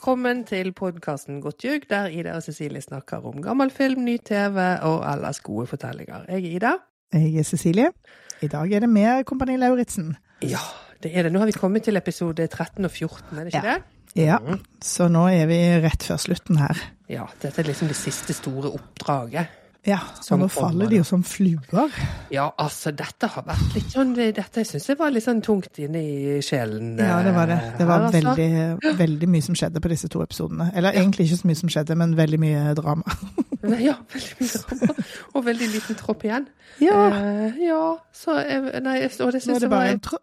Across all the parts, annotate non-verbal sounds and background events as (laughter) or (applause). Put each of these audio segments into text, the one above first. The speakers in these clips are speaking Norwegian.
Velkommen til podkasten Godt ljug, der Ida og Cecilie snakker om gammel film, ny TV og ellers gode fortellinger. Jeg er Ida. Jeg er Cecilie. I dag er det med Kompani Lauritzen. Ja, det er det. Nå har vi kommet til episode 13 og 14, er det ikke Ja. det? Ja, så nå er vi rett før slutten her. Ja, dette er liksom det siste store oppdraget. Ja, så nå faller de jo som fluer. Ja, altså, dette har vært litt sånn Dette syns jeg var litt sånn tungt inne i sjelen. Ja, det var det. eh, Det var her, altså. veldig, veldig mye som skjedde på disse to episodene. Eller egentlig ikke så mye som skjedde, men veldig mye drama. (laughs) Ja, veldig mye drama. Og veldig liten tropp igjen. Ja, Eh, ja, så Nei, og det syns jeg var bare en tro...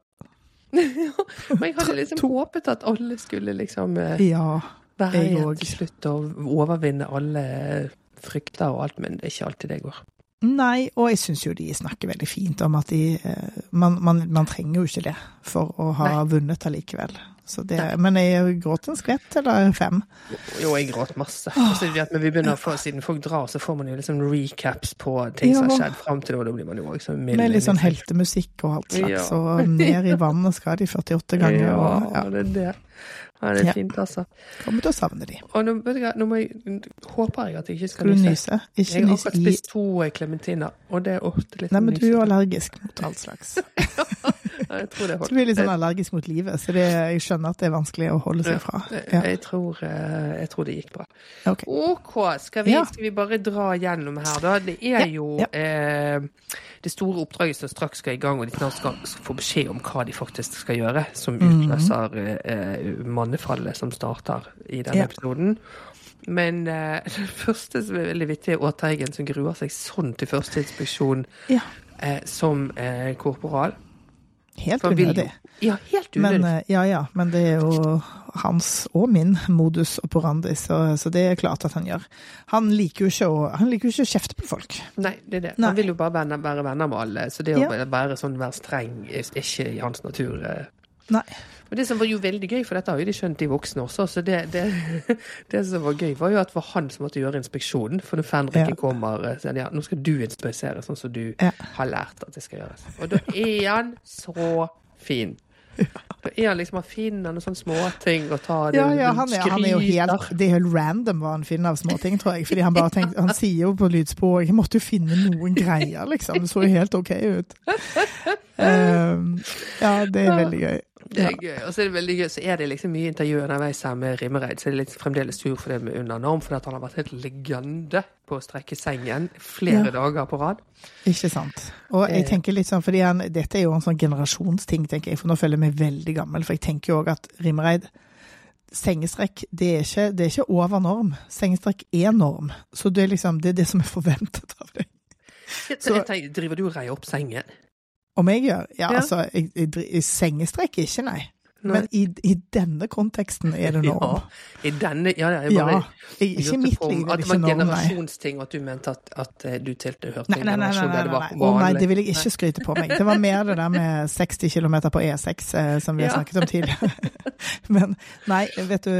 (laughs) ja, men jeg hadde (laughs) liksom To- håpet at alle skulle liksom eh, Ja. være igjen til slutt og overvinne alle frykter og alt, men det er ikke alltid det går. Nei, og jeg syns jo de snakker veldig fint om at de eh, man, man, man trenger jo ikke det for å ha vunnet allikevel. Så det, men jeg gråt en skvett eller fem. Jo, jeg gråt masse. Altså, vi begynner å få, Siden folk drar, så får man jo liksom recaps på ting som har skjedd fram til nå. Da blir man jo også mild. Med litt sånn heltemusikk og alt slags. Ja. Og ned i vannet skal de 48 ganger. Og, Ja, ja, det er det. Ja, det er Ja. fint, altså. kommer til å savne de. Og nå, vet du nå må jeg, håper jeg at jeg ikke skal Skal nyse. nyse? Ikke Jeg har akkurat i spist to eh, klementiner, og det er ofte litt Nei, men du er jo allergisk mot all slags. (laughs) Jeg tror det holder. du er litt sånn allergisk mot livet, så det, jeg skjønner at det er vanskelig å holde seg fra. Ja, jeg, tror, eh, jeg tror det gikk bra. ok. OK, skal vi, skal vi bare dra gjennom her, da? Det er jo. Eh, det store oppdraget som straks skal i gang, og de snart skal få beskjed om hva de faktisk skal gjøre, som Mhm. utløser eh, mannefallet som starter i denne episoden. Men eh, (laughs) det første som er veldig vittig, er Åteigen som gruer seg sånn til første inspeksjon Ja, eh, som eh, korporal. Helt unødig. Ja, helt unødig. Men, ja, ja, men det er jo hans og min modus operandi, så, så det er klart at han gjør. Han liker jo ikke å, han liker jo ikke å kjefte på folk. Nei, det er det. Nei. Han vil jo bare være, være venner med alle, så det å Ja. være sånn være streng er ikke i hans natur. eh. Nei. Men det som var jo veldig gøy, for dette har jo de skjønt, de voksne også, så det, det, (laughs) det som var gøy, var jo at det var han som måtte gjøre inspeksjonen. For når Fenriken Ja. kommer, sier så er ja, nå skal du inspisere sånn som du Ja. har lært at det skal gjøres. Og da er han så fin. Da er han liksom, han finner noen sånne småting og tar det Ja, ja, han er, han er jo helt. Det er helt random hva han finner av småting, tror jeg. Fordi han bare tenkte (laughs) Han sier jo på lydspor Jeg måtte jo finne noen greier, liksom. Det så jo helt OK ut. Um, (laughs) ja, det er veldig gøy. Det er gøy. Og så er det veldig gøy, så er det liksom mye intervju underveis her med Rimmereid, så er det litt fremdeles sur for det med under norm, for at han har vært helt legende på å strekke sengen flere Ja. dager på rad. Ikke sant. Og jeg Eh. tenker litt sånn, fordi han, dette er jo en sånn generasjonsting, tenker jeg, for nå føler jeg meg veldig gammel. For jeg tenker jo òg at Rimmereid Sengestrekk, det er, ikke, det er ikke over norm. Sengestrekk er norm. Så det er liksom, det er det som er forventet av deg. Så, Så- jeg tenker, driver du og reier opp sengen? Om jeg gjør? Ja, Ja. altså, jeg, jeg, jeg i sengestrekk ikke, nei. Nei. Men i, i denne konteksten er det norm. Ja, I denne Ja, ja, jeg Ja. bare Jeg, ikke mitt liv At det det var ikke norm, nei. generasjonsting, og at du mente at, at eh, du tilhørte en generasjon der det var vanlig. Å, nei, det vil jeg ikke skryte på meg. Det var mer det der med (laughs) 60 km på E6 eh, som vi har Ja. snakket om tidligere. (laughs) Men nei, vet du,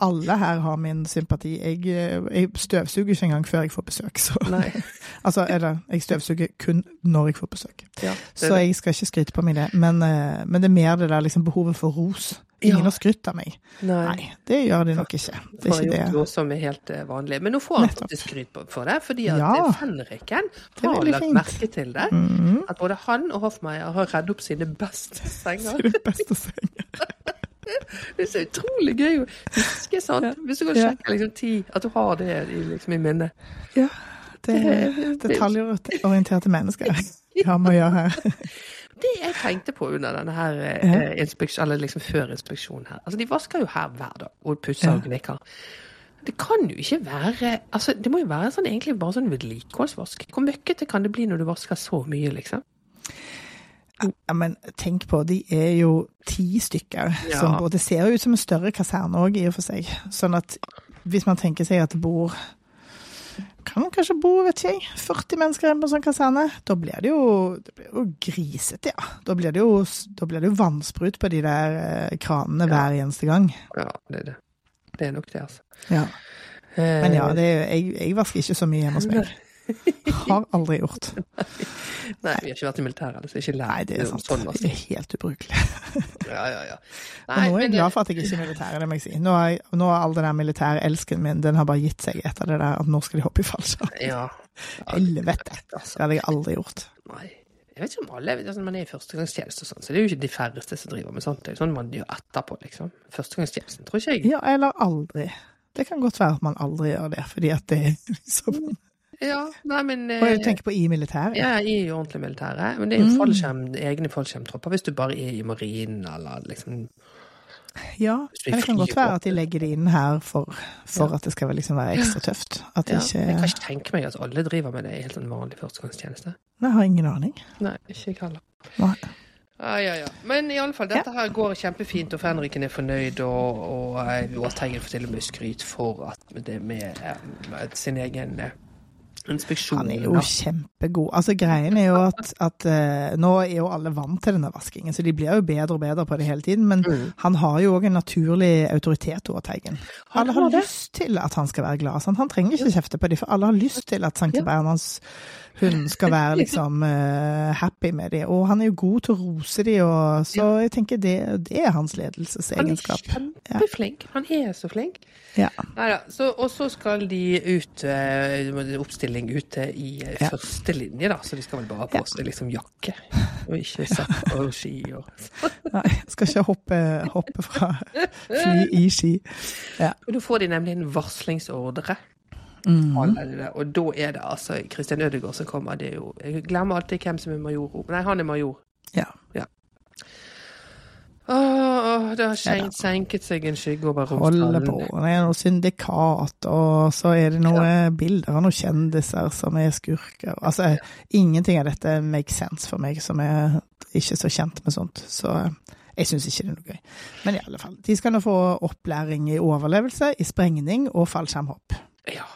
alle her har min sympati. Jeg, eh, jeg støvsuger ikke engang før jeg får besøk. Så. (laughs) Altså, eller jeg støvsuger kun når jeg får besøk. Ja, Så jeg skal ikke skryte på meg det. Men, eh, men det er mer det der liksom behovet for ros. Ingen Ja. har skrytt av meg. Nei. Nei, det gjør de nok ikke. Det er ikke det. noe som er helt eh, vanlig. Men nå får han faktisk skryt for det, fordi at Ja. eh, Fenriken har lagt fint. merke til det. Mhm. At både han og Hoffmeier har redd opp sine beste senger. Er beste senger. (laughs) Det er så utrolig gøy å huske sånn. Hvis du kan sjekke liksom ti, at du har det i, liksom, i minnet. Ja, det er detaljorienterte mennesker vi har med å gjøre her. (laughs) Det jeg tenkte på under denne her eh, Ja. inspeksjon, eller liksom før inspeksjonen her Altså, de vasker jo her hver dag, og pusser Ja. og gnikker. Det kan jo ikke være Altså, det må jo være sånn egentlig bare sånn vedlikeholdsvask. Hvor møkkete kan det bli når du vasker så mye, liksom? Ja, men tenk på, de er jo ti stykker. Ja. Som både ser jo ut som en større kaserne òg, i og for seg. Sånn at hvis man tenker seg at det bor kan kanskje bo vet jeg, 40 mennesker inne på en sånn kaserne. Da blir det jo, det blir jo grisete, ja. Da blir det jo, da blir det jo vannsprut på de der eh, kranene hver eneste gang. Ja, det er det. Det er nok det, altså. Ja. Eh, Men ja, det jeg, jeg vasker ikke så mye hjemme hos meg. Har aldri gjort. Nei, vi har ikke vært i militæret, altså. ikke lært Nei, det er sant. sånn. Det Altså. er helt ubrukelig. Ja, ja, ja. Nei, nå er jeg men, glad for at jeg ikke er i militæret, det må jeg si. Nå har, nå har all den der militærelsken min, den har bare gitt seg etter det der at nå skal de hoppe i fallskjerm. Ja. Helvete. Det hadde jeg aldri gjort. nei. Jeg vet ikke om alle altså, man er i førstegangstjeneste og sånn, så det er jo ikke de færreste som driver med sånt. Det er jo sånn man gjør etterpå, liksom. Førstegangstjenesten tror ikke jeg. Ja, eller aldri. Det kan godt være at man aldri gjør det, fordi at det er liksom Ja, nei, men Og jeg eh, tenker på i militæret. Ja, i ordentlig militæret. Men det er jo Mm. fallskjerm, egne fallskjermtropper hvis du bare er i marinen eller liksom Ja, men det kan godt være at de legger det inn her for, for Ja. at det skal liksom være ekstra tøft. At det ikke... Jeg kan ikke tenke meg at alle driver med det i helt sånn vanlig førstegangstjeneste. Jeg har ingen aning. Nei, ikke jeg heller. Nei. Ja, ja, ja. Men i alle fall, dette her går kjempefint, og Fenriken er fornøyd, og, og eh, Åteigen får til og med skryt for at det med, eh, med sin egen eh, inspeksjon. Han er jo kjempegod. Altså Greien er jo at, at uh, nå er jo alle vant til denne vaskingen, så de blir jo bedre og bedre på det hele tiden. Men Mm. han har jo òg en naturlig autoritet over Teigen. Alle har lyst til at han skal være glad. Sant? Han trenger ikke kjefte på dem, for alle har lyst til at Sankt Ja. Hund skal være liksom eh, happy med dem. Og han er jo god til å rose og så jeg tenker det, det er hans Han er kjempeflink. Ja. Han er så flink. Ja. Og så skal de ut eh, oppstilling ute i eh, Ja. første linje, da. Så de skal vel bare ha på Ja. seg liksom jakke, og ikke sett og ski og (laughs) Nei, skal ikke hoppe, hoppe fra fly i ski. Og da får de nemlig en varslingsordre. Mm. Og da er det altså Christian Ødegaard som kommer. Det er jo, jeg glemmer alltid hvem som er major. Nei, han er major. Ja. Åh, det har skjenkt, senket seg en skygge over holder på. Det er noe syndikat, og så er det noen bilder av noen kjendiser som er skurker. Altså, ingenting av dette makes sense for meg, som er ikke så kjent med sånt. Så jeg syns ikke det er noe gøy. Men i alle fall, de skal nå få opplæring i overlevelse, i sprengning og fallskjermhopp. Ja.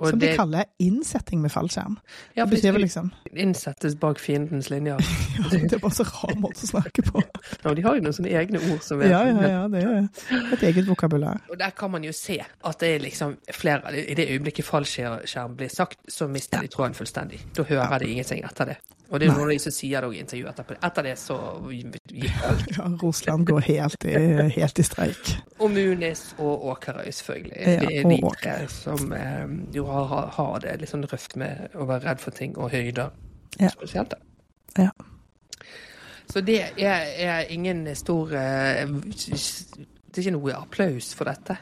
Og Som de kaller innsetting med fallskjerm. ja, Det betyr liksom innsettes bak fiendens linjer. (laughs) ja, Det er bare så rar måte å snakke på. (laughs) Ja, de har jo noen sånne egne ord som er Ja, ja, ja. Det er et eget vokabular. Og der kan man jo se at det er liksom flere I det øyeblikket fallskjerm blir sagt, så mister de tråden fullstendig. Da hører de ingenting etter det. Og det er noen av de som sier det òg i intervjuet etterpå. Etter det så gikk (laughs) alt. Ja, Rosland går helt i, helt i streik. Og Munis og Åkerøy, selvfølgelig. Ja, det er de tre som eh, jo har, har- det litt sånn røft med å være redd for ting, og høyder Ja. spesielt. Ja. Så det er, er ingen stor eh, Det er ikke noe applaus for dette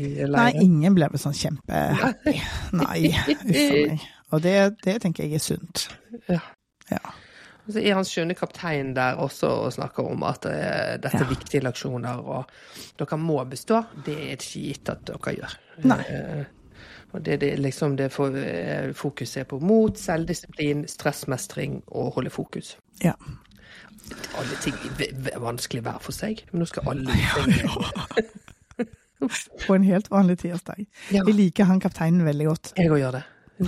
Nei, ingen ble vel sånn kjempehappy. Nei, uff a meg. Og det, det tenker jeg er sunt. Ja. Ja. Og så er han skjønne kaptein der også og snakker om at eh, dette er Ja. viktige leksjoner, og dere må bestå. Det er ikke gitt at dere gjør. Nei. Eh, og det, det liksom det eh, fokuset er på mot, selvdisiplin, stressmestring og holde fokus. Ja. Alle ting er vanskelig hver for seg, men nå skal alle ting På en helt vanlig tirsdag. Ja, Jeg liker han kapteinen veldig godt. jeg òg gjør det.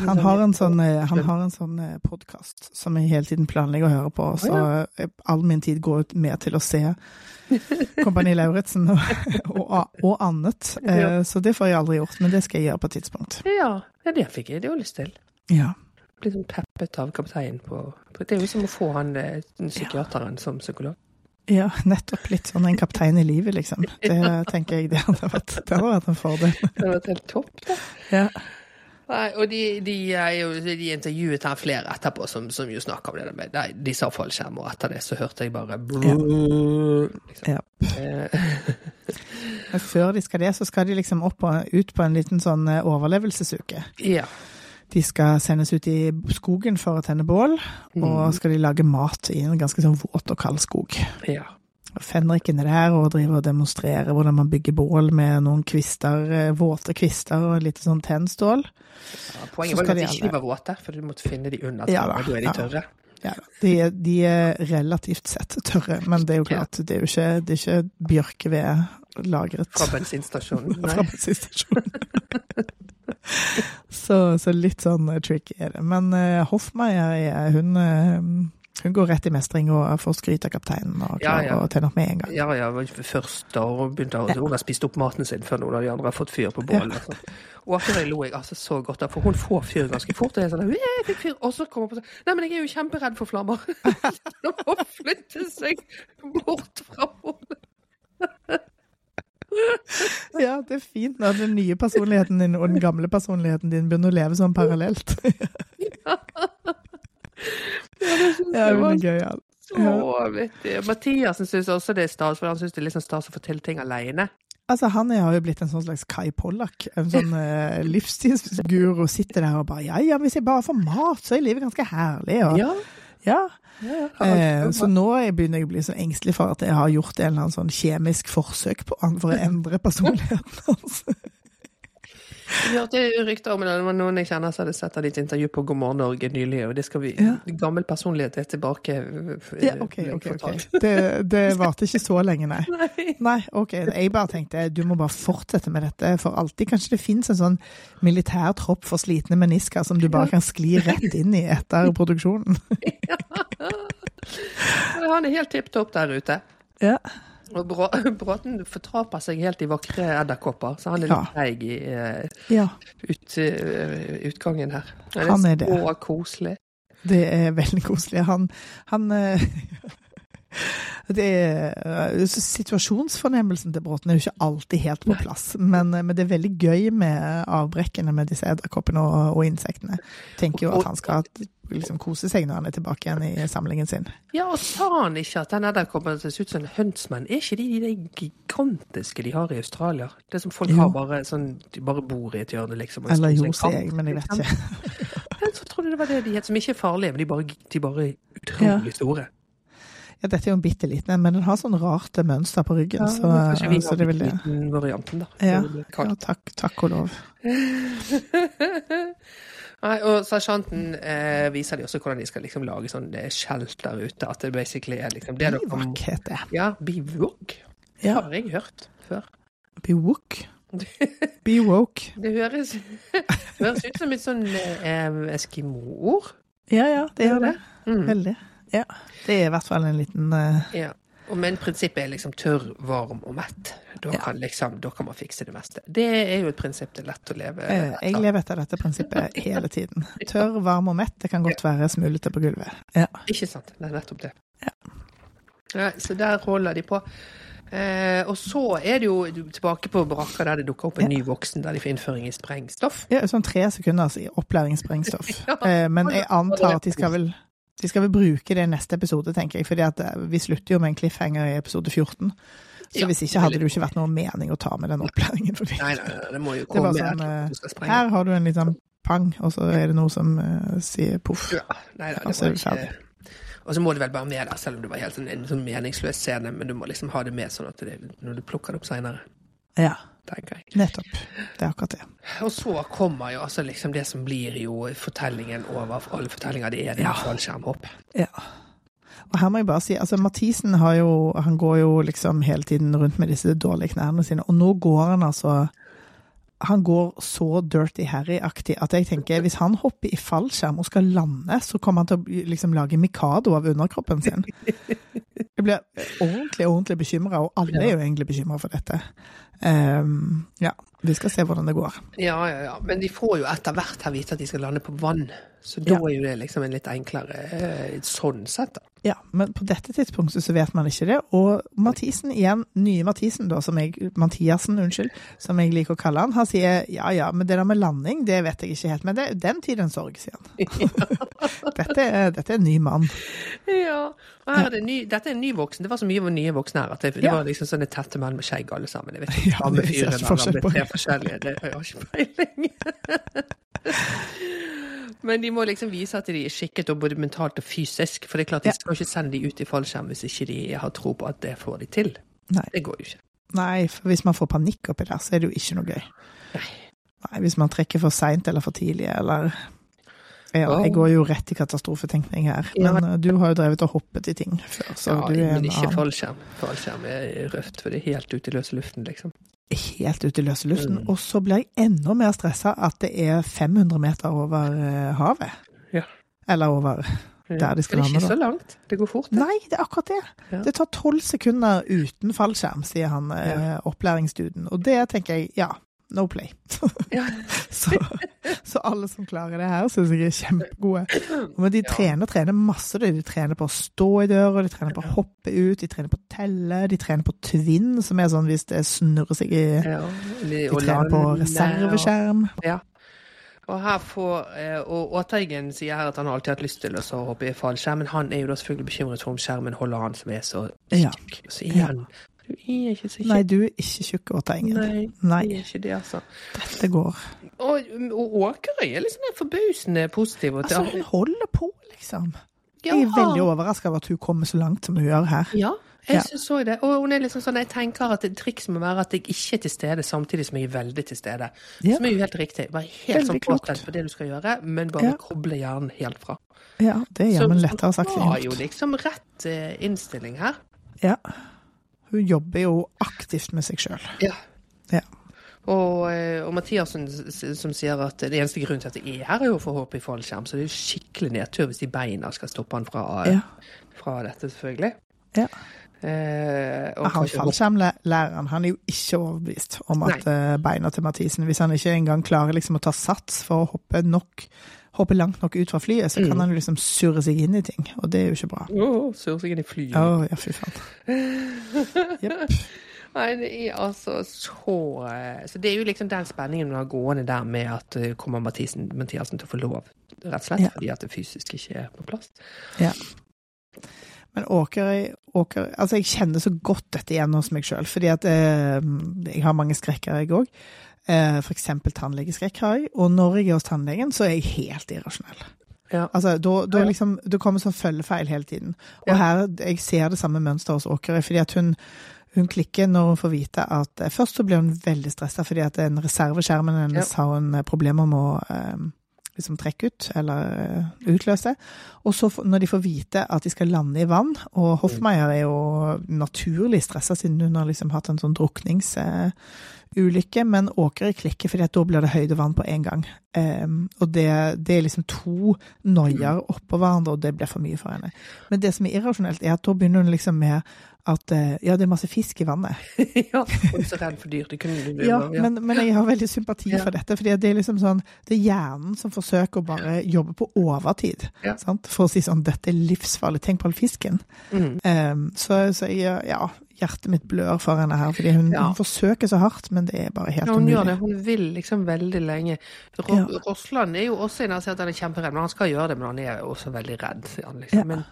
Han har en sånn, eh, han sånn podkast som jeg hele tiden planlegger å høre på, så eh, all min tid går ut med til å se (laughs) Kompani Lauritzen og, og, og annet. Eh, Ja. Så det får jeg aldri gjort, men det skal jeg gjøre på et tidspunkt. Ja, ja det fikk jeg det jo lyst til. Ja. Bli sånn peppet av kapteinen på, på Det er jo som å få han eh, psykiateren som psykolog. ja, nettopp litt sånn en kaptein i livet, liksom. (laughs) Det tenker jeg det hadde vært, det hadde vært en fordel. Det hadde vært helt topp, det. Ja. Nei, og de, de, jo, de intervjuet her flere etterpå som, som jo snakker om det med Nei, de sa fallskjerm, og etter det så hørte jeg bare brrr, liksom. Ja. Eh, Men før de skal det, så skal de liksom opp og ut på en liten sånn eh, overlevelsesuke. ja. De skal sendes ut i skogen for å tenne bål, og skal de lage mat i en ganske sånn våt og kald skog. ja. Fenriken er der og driver og demonstrerer hvordan man bygger bål med noen kvister, eh, våte kvister og litt sånn tennstål. ja poenget var at de ikke alle- var våte, for du måtte finne de under Ja da, og da er de tørre. Ja, de, de er relativt sett tørre, men det er jo klart, det er jo ikke, det er ikke bjørkeved lagret Fra bensinstasjonen. (laughs) fra bensinstasjonen. (laughs) så, så litt sånn tricky er det. Men uh, Hoffmeier, er- hun, eh, Hun går rett i mestring og får skryt av kapteinen og klarer ja. å tenne opp med en gang. Ja, ja, først da hun begynte å Hun har spist opp maten sin før noen av de andre har fått fyr på bålet. Altså. Og akkurat lo jeg altså så godt av, for hun får fyr ganske fort. Og, jeg er sånn, «Jeg fikk fyr. og så kommer hun på sånn Nei, men jeg er jo kjemperedd for flammer. (laughs) Nå må Hun flytte seg bort fra bålet. (laughs) Ja, det er fint når den nye personligheten din og den gamle personligheten din begynner å leve sånn parallelt. (laughs) Ja, Ja, hun er gøyal. så vittig. Mathiasen syns også det er stas, for han syns det er litt sånn stas å fortelle ting alene. Altså, han har jo blitt en sånn slags Kai Pollak. En sånn uh, (laughs) livsstilsguru. Sitter der og bare Ja, ja, hvis jeg bare får mat, så er livet ganske herlig. Og, Ja, ja. ja, Eh, så nå er- begynner jeg å bli så engstelig for at jeg har gjort en eller annen sånn kjemisk forsøk på han for å (laughs) endre personligheten hans. Jeg hørte rykter om det. Det var noen jeg kjenner som hadde sett av ditt intervju på God morgen Norge nylig, og det skal vi Ja. Gammel personlighet er tilbake. eh, Ja, OK, OK. ok. Det, det varte ikke så lenge, nei. (laughs) Nei. Nei, OK. Jeg bare tenkte du må bare fortsette med dette for alltid. Kanskje det fins en sånn militær tropp for slitne menisker som du bare kan skli rett inn i etter (laughs) produksjonen. (laughs) ja. Han er helt tipp topp der ute. Ja. Og Brå- (laughs) Bråten fortraper seg helt i vakre edderkopper, så han er litt treig i uh, ja. ut, uh, utgangen her. Er Han er det. Så koselig. Det er veldig koselig. Han, han uh, (laughs) det er, Situasjonsfornemmelsen til Bråten er jo ikke alltid helt på plass, men, men det er veldig gøy med avbrekkene med disse edderkoppene og, og insektene. Tenker jo at han skal liksom kose seg når han er tilbake igjen i samlingen sin. Ja, og sa han ikke at den edderkoppen ser ut som en hønsmenn? Er ikke de de gigantiske de har i Australia? Det som folk Jo. har bare sånn De bare bor i et hjørne, liksom. Eller jo, sier jeg, men jeg vet liksom. ikke. (laughs) Men så trodde det var det de het, som ikke er farlige, men de bare, de bare er utrolig store. Ja, dette er jo en bitte liten, men den har sånn rart mønster på ryggen, så, kanskje vi så har det. liten varianten, da. Ja, ja takk, takk og lov. (laughs) Nei, og sersjanten eh, viser de også hvordan de skal liksom lage sånn eh, skjelt der ute. At det basically er liksom det Bivok heter det. Ja, bivok. Ja. Det Har jeg hørt før. Bivok? (laughs) Bivok. Be woke. Det høres, høres ut som et sånn eh, eskimo-ord. Ja, ja, det gjør det. Mm. Veldig. Ja. Det er i hvert fall en liten eh, Ja. Men prinsippet er liksom tørr, varm og mett. Da, Ja. kan liksom, da kan man fikse det meste. Det er jo et prinsipp det er lett å leve etter. Jeg lever etter dette prinsippet hele tiden. Tørr, varm og mett. Det kan godt være smulete på gulvet. Ja. Ikke sant? Det er nettopp det. Ja, så der holder de på. Eh, og så er det jo tilbake på brakka der det dukker opp en ny voksen der de får innføring i sprengstoff. ja sånn tre sekunders i sprengstoff. (laughs) Ja. Eh, men jeg antar at de skal vel de skal vel bruke det i neste episode, tenker jeg. fordi eh, vi slutter jo med en cliffhanger i episode 14. Så Ja, hvis ikke hadde det jo ikke vært noen mening å ta med den opplæringen. For Nei, nei, nei, det må jo det komme med sånn du sprenge. Her har du en liten pang, og så er det noe som uh, sier poff. Ja, nei, nei, Og det så er ferdig. ikke... Og så må det vel bare med der, selv om det var helt sånn, en sånn meningsløs scene, men du må liksom ha det med sånn at det, når du plukker det opp seinere, Ja, tenker jeg. nettopp. Det er akkurat det. Og så kommer jo altså liksom det som blir jo fortellingen over for alle fortellinger, det er det Ja. fallskjermhopp. Ja. Og her må jeg bare si, altså Mathisen har jo, han går jo liksom hele tiden rundt med disse dårlige knærne sine, og nå går han altså han går så Dirty Harry-aktig at jeg tenker hvis han hopper i fallskjerm og skal lande, så kommer han til å liksom lage mikado av underkroppen sin. (laughs) Jeg blir ordentlig, ordentlig bekymra, og alle er jo egentlig bekymra for dette. Ehm, ja, vi skal se hvordan det går. Ja, ja, ja. Men de får jo etter hvert her vite at de skal lande på vann, så da Ja. er jo det liksom en litt enklere eh, sånn sett, da. Ja, men på dette tidspunktet så vet man ikke det. Og Mathisen igjen, nye Mathisen da, som jeg, Mathiasen, unnskyld, som jeg liker å kalle han, han sier ja ja, men det der med landing, det vet jeg ikke helt. Men det er den tid en sorg, sier han. (laughs) dette, er, dette er en ny mann. Ja. Og her er det ny, dette er en ny voksen. Det var så mye nye voksne her at det, det Ja. var liksom sånne tette menn med skjegg alle sammen. Jeg vet ikke Ja, det med ser ikke forskjell det på er det. Det har ikke peiling. (laughs) Men de må liksom vise at de er skikket og både mentalt og fysisk. For det er klart de skal ikke sende de ut i fallskjerm hvis ikke de har tro på at det får de til. Nei. Det går jo ikke. Nei, for hvis man får panikk oppi der, så er det jo ikke noe gøy. Nei. Nei, hvis man trekker for seint eller for tidlig, eller ja. Jeg går jo rett i katastrofetenkning her. Men ja. du har jo drevet og hoppet i ting før, så Ja, du er men ikke fallskjerm. Fallskjerm er røft, for det er helt ute i løse luften, liksom. Helt ut i løse luften. Mm. Og så blir jeg enda mer stressa at det er 500 meter over eh, havet. Ja. Eller over der de skal det er ikke så langt. Det går fort. det. Nei, det er akkurat det. Ja. Det tar tolv sekunder uten fallskjerm, sier han ja. opplæringsduden. Og det tenker jeg, ja, no play. (laughs) Ja. så, så alle som klarer det her, syns jeg er kjempegode. Men de Ja. trener, trener masse. De trener på å stå i døra, de trener på å hoppe ut, de trener på å telle, de trener på tvinn, som er sånn hvis det snurrer seg i Ja, De trener på reserveskjerm. Ja. Og her får, eh, og Åteigen sier her at han alltid har hatt lyst til å hoppe i fallskjerm, men han er jo da selvfølgelig bekymret for om skjermen holder han som er så Ja. tjukk. Så igjen, du er ikke så Nei, du er ikke tjukk, Åttengen. Nei, Nei, jeg er ikke det, altså. Dette går. Og, og Åkerøy er sånn forbausende positiv. og Altså, hun holder på, liksom. Ja. Jeg er veldig overraska over at hun kommer så langt som hun gjør her. Ja, jeg Ja. også det. Og hun er liksom sånn, jeg tenker at et triks må være at jeg ikke er til stede samtidig som jeg er veldig til stede. Ja. Som er jo helt riktig. Bare helt Veldig sånn påtent på det du skal gjøre, men bare Ja. koble hjernen helt fra. Ja, det er jammen lettere sagt hun har jo liksom rett eh, innstilling her. Ja. Hun jobber jo aktivt med seg sjøl. Ja. Ja. Og, eh, og Mathiassen som sier at det eneste grunnen til at jeg er her, er jo for å i fallskjerm. Så det er jo skikkelig nedtur hvis de beina skal stoppe han fra, Ja. fra dette, selvfølgelig. Ja. Eh, Han fallskjermlæreren han er jo ikke overbevist om at Nei. beina til Mathisen Hvis han ikke engang klarer liksom å ta sats for å hoppe nok hoppe langt nok ut fra flyet, så kan Mm. han liksom surre seg inn i ting, og det er jo ikke bra. Oh, surre seg inn i flyet. Å, ja, fy faen. (laughs) Jepp. Nei, det er altså så eh, Så det er jo liksom den spenningen man har gående der med at eh, kommer Mathisen, Mathiassen til å få lov, rett og slett Ja. fordi at det fysisk ikke er på plass. Ja. Men Åkerøy Altså, jeg kjenner så godt dette igjen hos meg sjøl, fordi at eh, jeg har mange skrekker, jeg òg. Eh, eksempel tannlegeskrekk har jeg, og når jeg er hos tannlegen, så er jeg helt irrasjonell. Ja. Altså, da, da Ja, ja. liksom, det kommer sånn følgefeil hele tiden. Og Ja. her, jeg ser det samme mønsteret hos Åkerøy, fordi at hun, hun klikker når hun får vite at eh, Først så blir hun veldig stressa fordi at den reserveskjermen hennes har hun eh, problemer med å liksom trekke ut, eller utløse. Og så når de får vite at de skal lande i vann, og Hoffmeier er jo naturlig stressa siden hun har liksom hatt en sånn drukningsulykke, men Åkerøy klikker fordi at da blir det høydevann på en gang. Um, og det, det er liksom to noier oppå hverandre, og det blir for mye for henne. Men det som er irrasjonelt, er at da begynner hun liksom med at eh, ja, det er masse fisk i vannet. (laughs) ja. Og så redd for dyr. Det kunne du Ja, men, men jeg har veldig sympati Ja. for dette, fordi det er liksom sånn Det er hjernen som forsøker å bare jobbe på overtid. Ja. Sant? For å si sånn Dette er livsfarlig. Tenk på all fisken. mm. Um, så, så jeg, ja, hjertet mitt blør for henne her, fordi hun, Ja. hun forsøker så hardt, men det er bare helt Ja, hun umulig. gjør det. Hun vil liksom veldig lenge. Ro Ja. Rossland er jo også en av at han er kjemperedd, men han skal gjøre det, men han er også veldig redd. Han, liksom. Ja. men,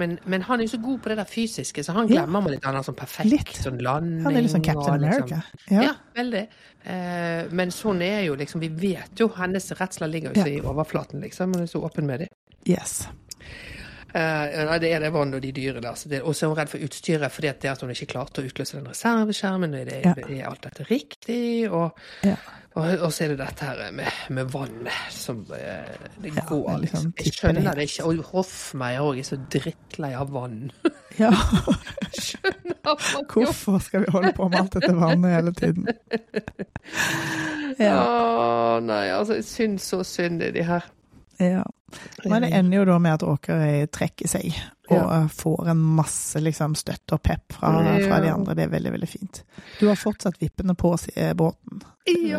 men, men han er jo så god på det der fysiske, så han Ja. Glemmer man litt. Han har sånn perfekt Litt. sånn landing. Han er litt sånn Captain og liksom- America. Ja, Ja. veldig. Eh, men sånn er jo liksom Vi vet jo hennes redsler ligger jo ja. i overflaten, liksom. Hun er så åpen med det. Yes. Eh, det er det vann og de dyre der. Så det, og så er hun redd for utstyret fordi at det at hun ikke klarte å utløse den reserveskjermen. Er, det, Ja. er alt dette riktig? Og, Ja. og, og så er det dette her med, med vannet som eh, Det Ja, går men liksom liksom. Jeg skjønner det ikke. Og Hoffmeier òg er så drittlei av vann. Ja. (laughs) (laughs) Hvorfor skal vi holde på med alt dette vannet hele tiden? (laughs) Ja. Å, nei, altså, jeg syns så synd i de her. ja. Men det ender jo da med at Åkerøy trekker seg, og Ja. får en masse liksom, støtte og pep fra, fra de andre. Det er veldig, veldig fint. Du har fortsatt vippene på eh, båten. Ja,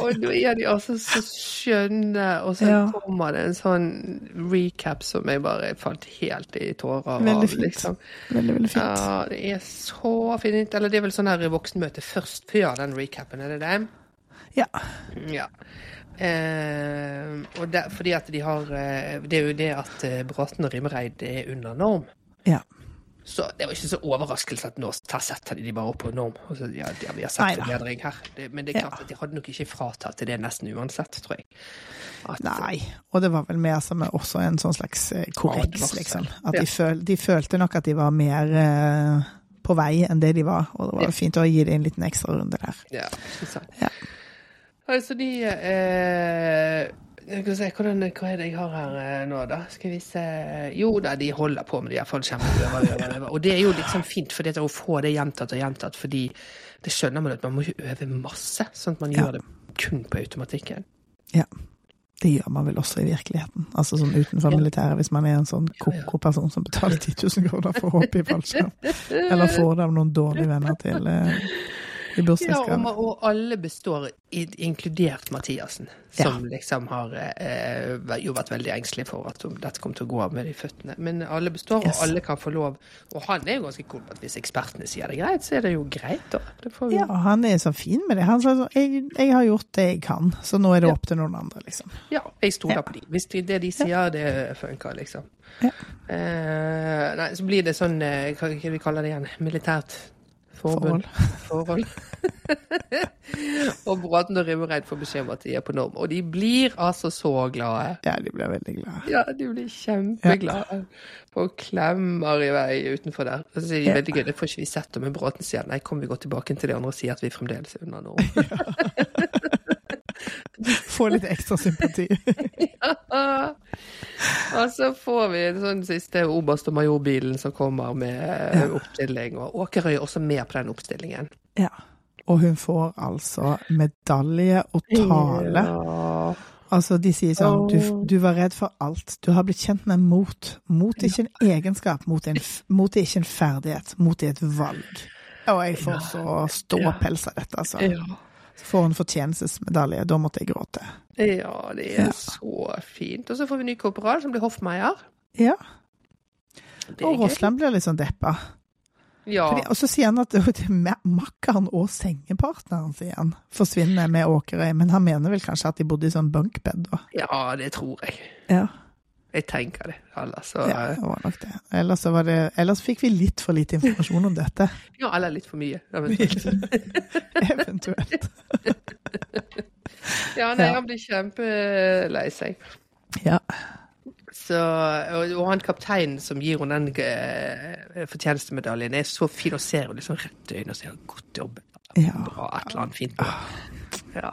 og nå er de altså så skjønne, og så Ja. kommer det en sånn recap som jeg bare falt helt i tårer av. Veldig fint. Liksom. Veldig, veldig fint. Ja, det er så fint. Eller det er vel sånn her voksenmøte først før den recapen, er det det? Ja. Ja. Eh, og der, fordi at de har eh, Det er jo det at eh, Bråten og Rimereid er under norm. Ja. Så det var ikke så overraskelse at nå setter de de bare opp på norm. Og så, ja, ja, vi har sett forbedring her. Det, men det er Ja. klart at de hadde nok ikke fratatt til det nesten uansett, tror jeg. At, Nei, og det var vel mer som også en sånn slags eh, korreks, liksom. At Ja. de, føl, de følte nok at de var mer eh, på vei enn det de var, og det var Ja. fint å gi det en liten ekstra runde der. Ja, ikke sant. Ja. Altså, de eh, se, hvordan, Hva er det jeg har her eh, nå, da? Skal vi se Jo da, de holder på med det, iallfall. Kjempeøver, øver, øver. Og det er jo liksom fint, for det å få det gjentatt og gjentatt, fordi det skjønner man at man må jo øve masse, sånn at man Ja. gjør det kun på automatikken. Ja. Det gjør man vel også i virkeligheten. Altså sånn utenfor militæret, hvis man er en sånn koko person som betaler 10 000 kroner for å hoppe i fallskjerm. Eller får det av noen dårlige venner til eh, bursdagsgave. Ja, og, og alle består, inkludert Mathiasen, som liksom har eh, jo vært veldig engstelig for at dette kommer til å gå av med de føttene. Men alle består, Yes. og alle kan få lov. Og han er jo ganske cool på at hvis ekspertene sier det er greit, så er det jo greit, da. Det får vi Ja, han er så fin med det. Han sa sånn jeg, 'Jeg har gjort det jeg kan, så nå er det Ja. opp til noen andre', liksom. Ja, jeg stoler Ja. på de. Hvis de, det de sier, det funker, liksom. Ja. Eh, nei, så blir det sånn eh, Hva hva vi kaller det igjen? Militært forbund? Forhold. (laughs) og Bråten og Rimmereid får beskjed om at de er på norm. Og de blir altså så glade. Ja, de blir veldig glade. Ja, de blir kjempeglade. Og klemmer i vei utenfor der. Og så sier de Ja. veldig gøy, det får ikke vi sett, men Bråten sier nei, kom vi går tilbake til det andre og sier at vi fremdeles er under norm. (laughs) (laughs) Få litt ekstra sympati. (laughs) ja. og så får vi den siste oberst og majorbilen som kommer med eh, Ja. oppstilling, og Åkerøy er også med på den oppstillingen. ja. Og hun får altså medalje og tale. Ja. Altså, de sier sånn du, du var redd for alt. Du har blitt kjent med mot. Mot er ikke en egenskap, mot, en, mot er ikke en ferdighet. Mot er et valg. Og jeg får så ståpels av dette, altså. Ja. Så får hun fortjenestesmedalje. Da måtte jeg gråte. ja, det er Ja. så fint. Og så får vi ny korporal, som blir hoffmeier. Ja. Og. Rossland blir litt sånn deppa. Ja. Fordi, og så sier han at (laughs) er makkeren og sengepartneren sier han, forsvinner med Åkerøy. Men han mener vel kanskje at de bodde i sånn bunkbed, da. ja, det tror jeg. Ja. Jeg tenker det. Ellers så Ja, det var nok det. Ellers, så var det, ellers fikk vi litt for lite informasjon om dette. (laughs) Ja, eller litt for mye. eventuelt. (laughs) (laughs) Ja, nei, han blir kjempelei seg. Ja. Så, og, og han kapteinen som gir henne den uh, fortjenestemedaljen, er så fin og ser henne liksom rett i øynene og sier 'godt jobbet'. Ja. Bra, et eller annet fint. Ja,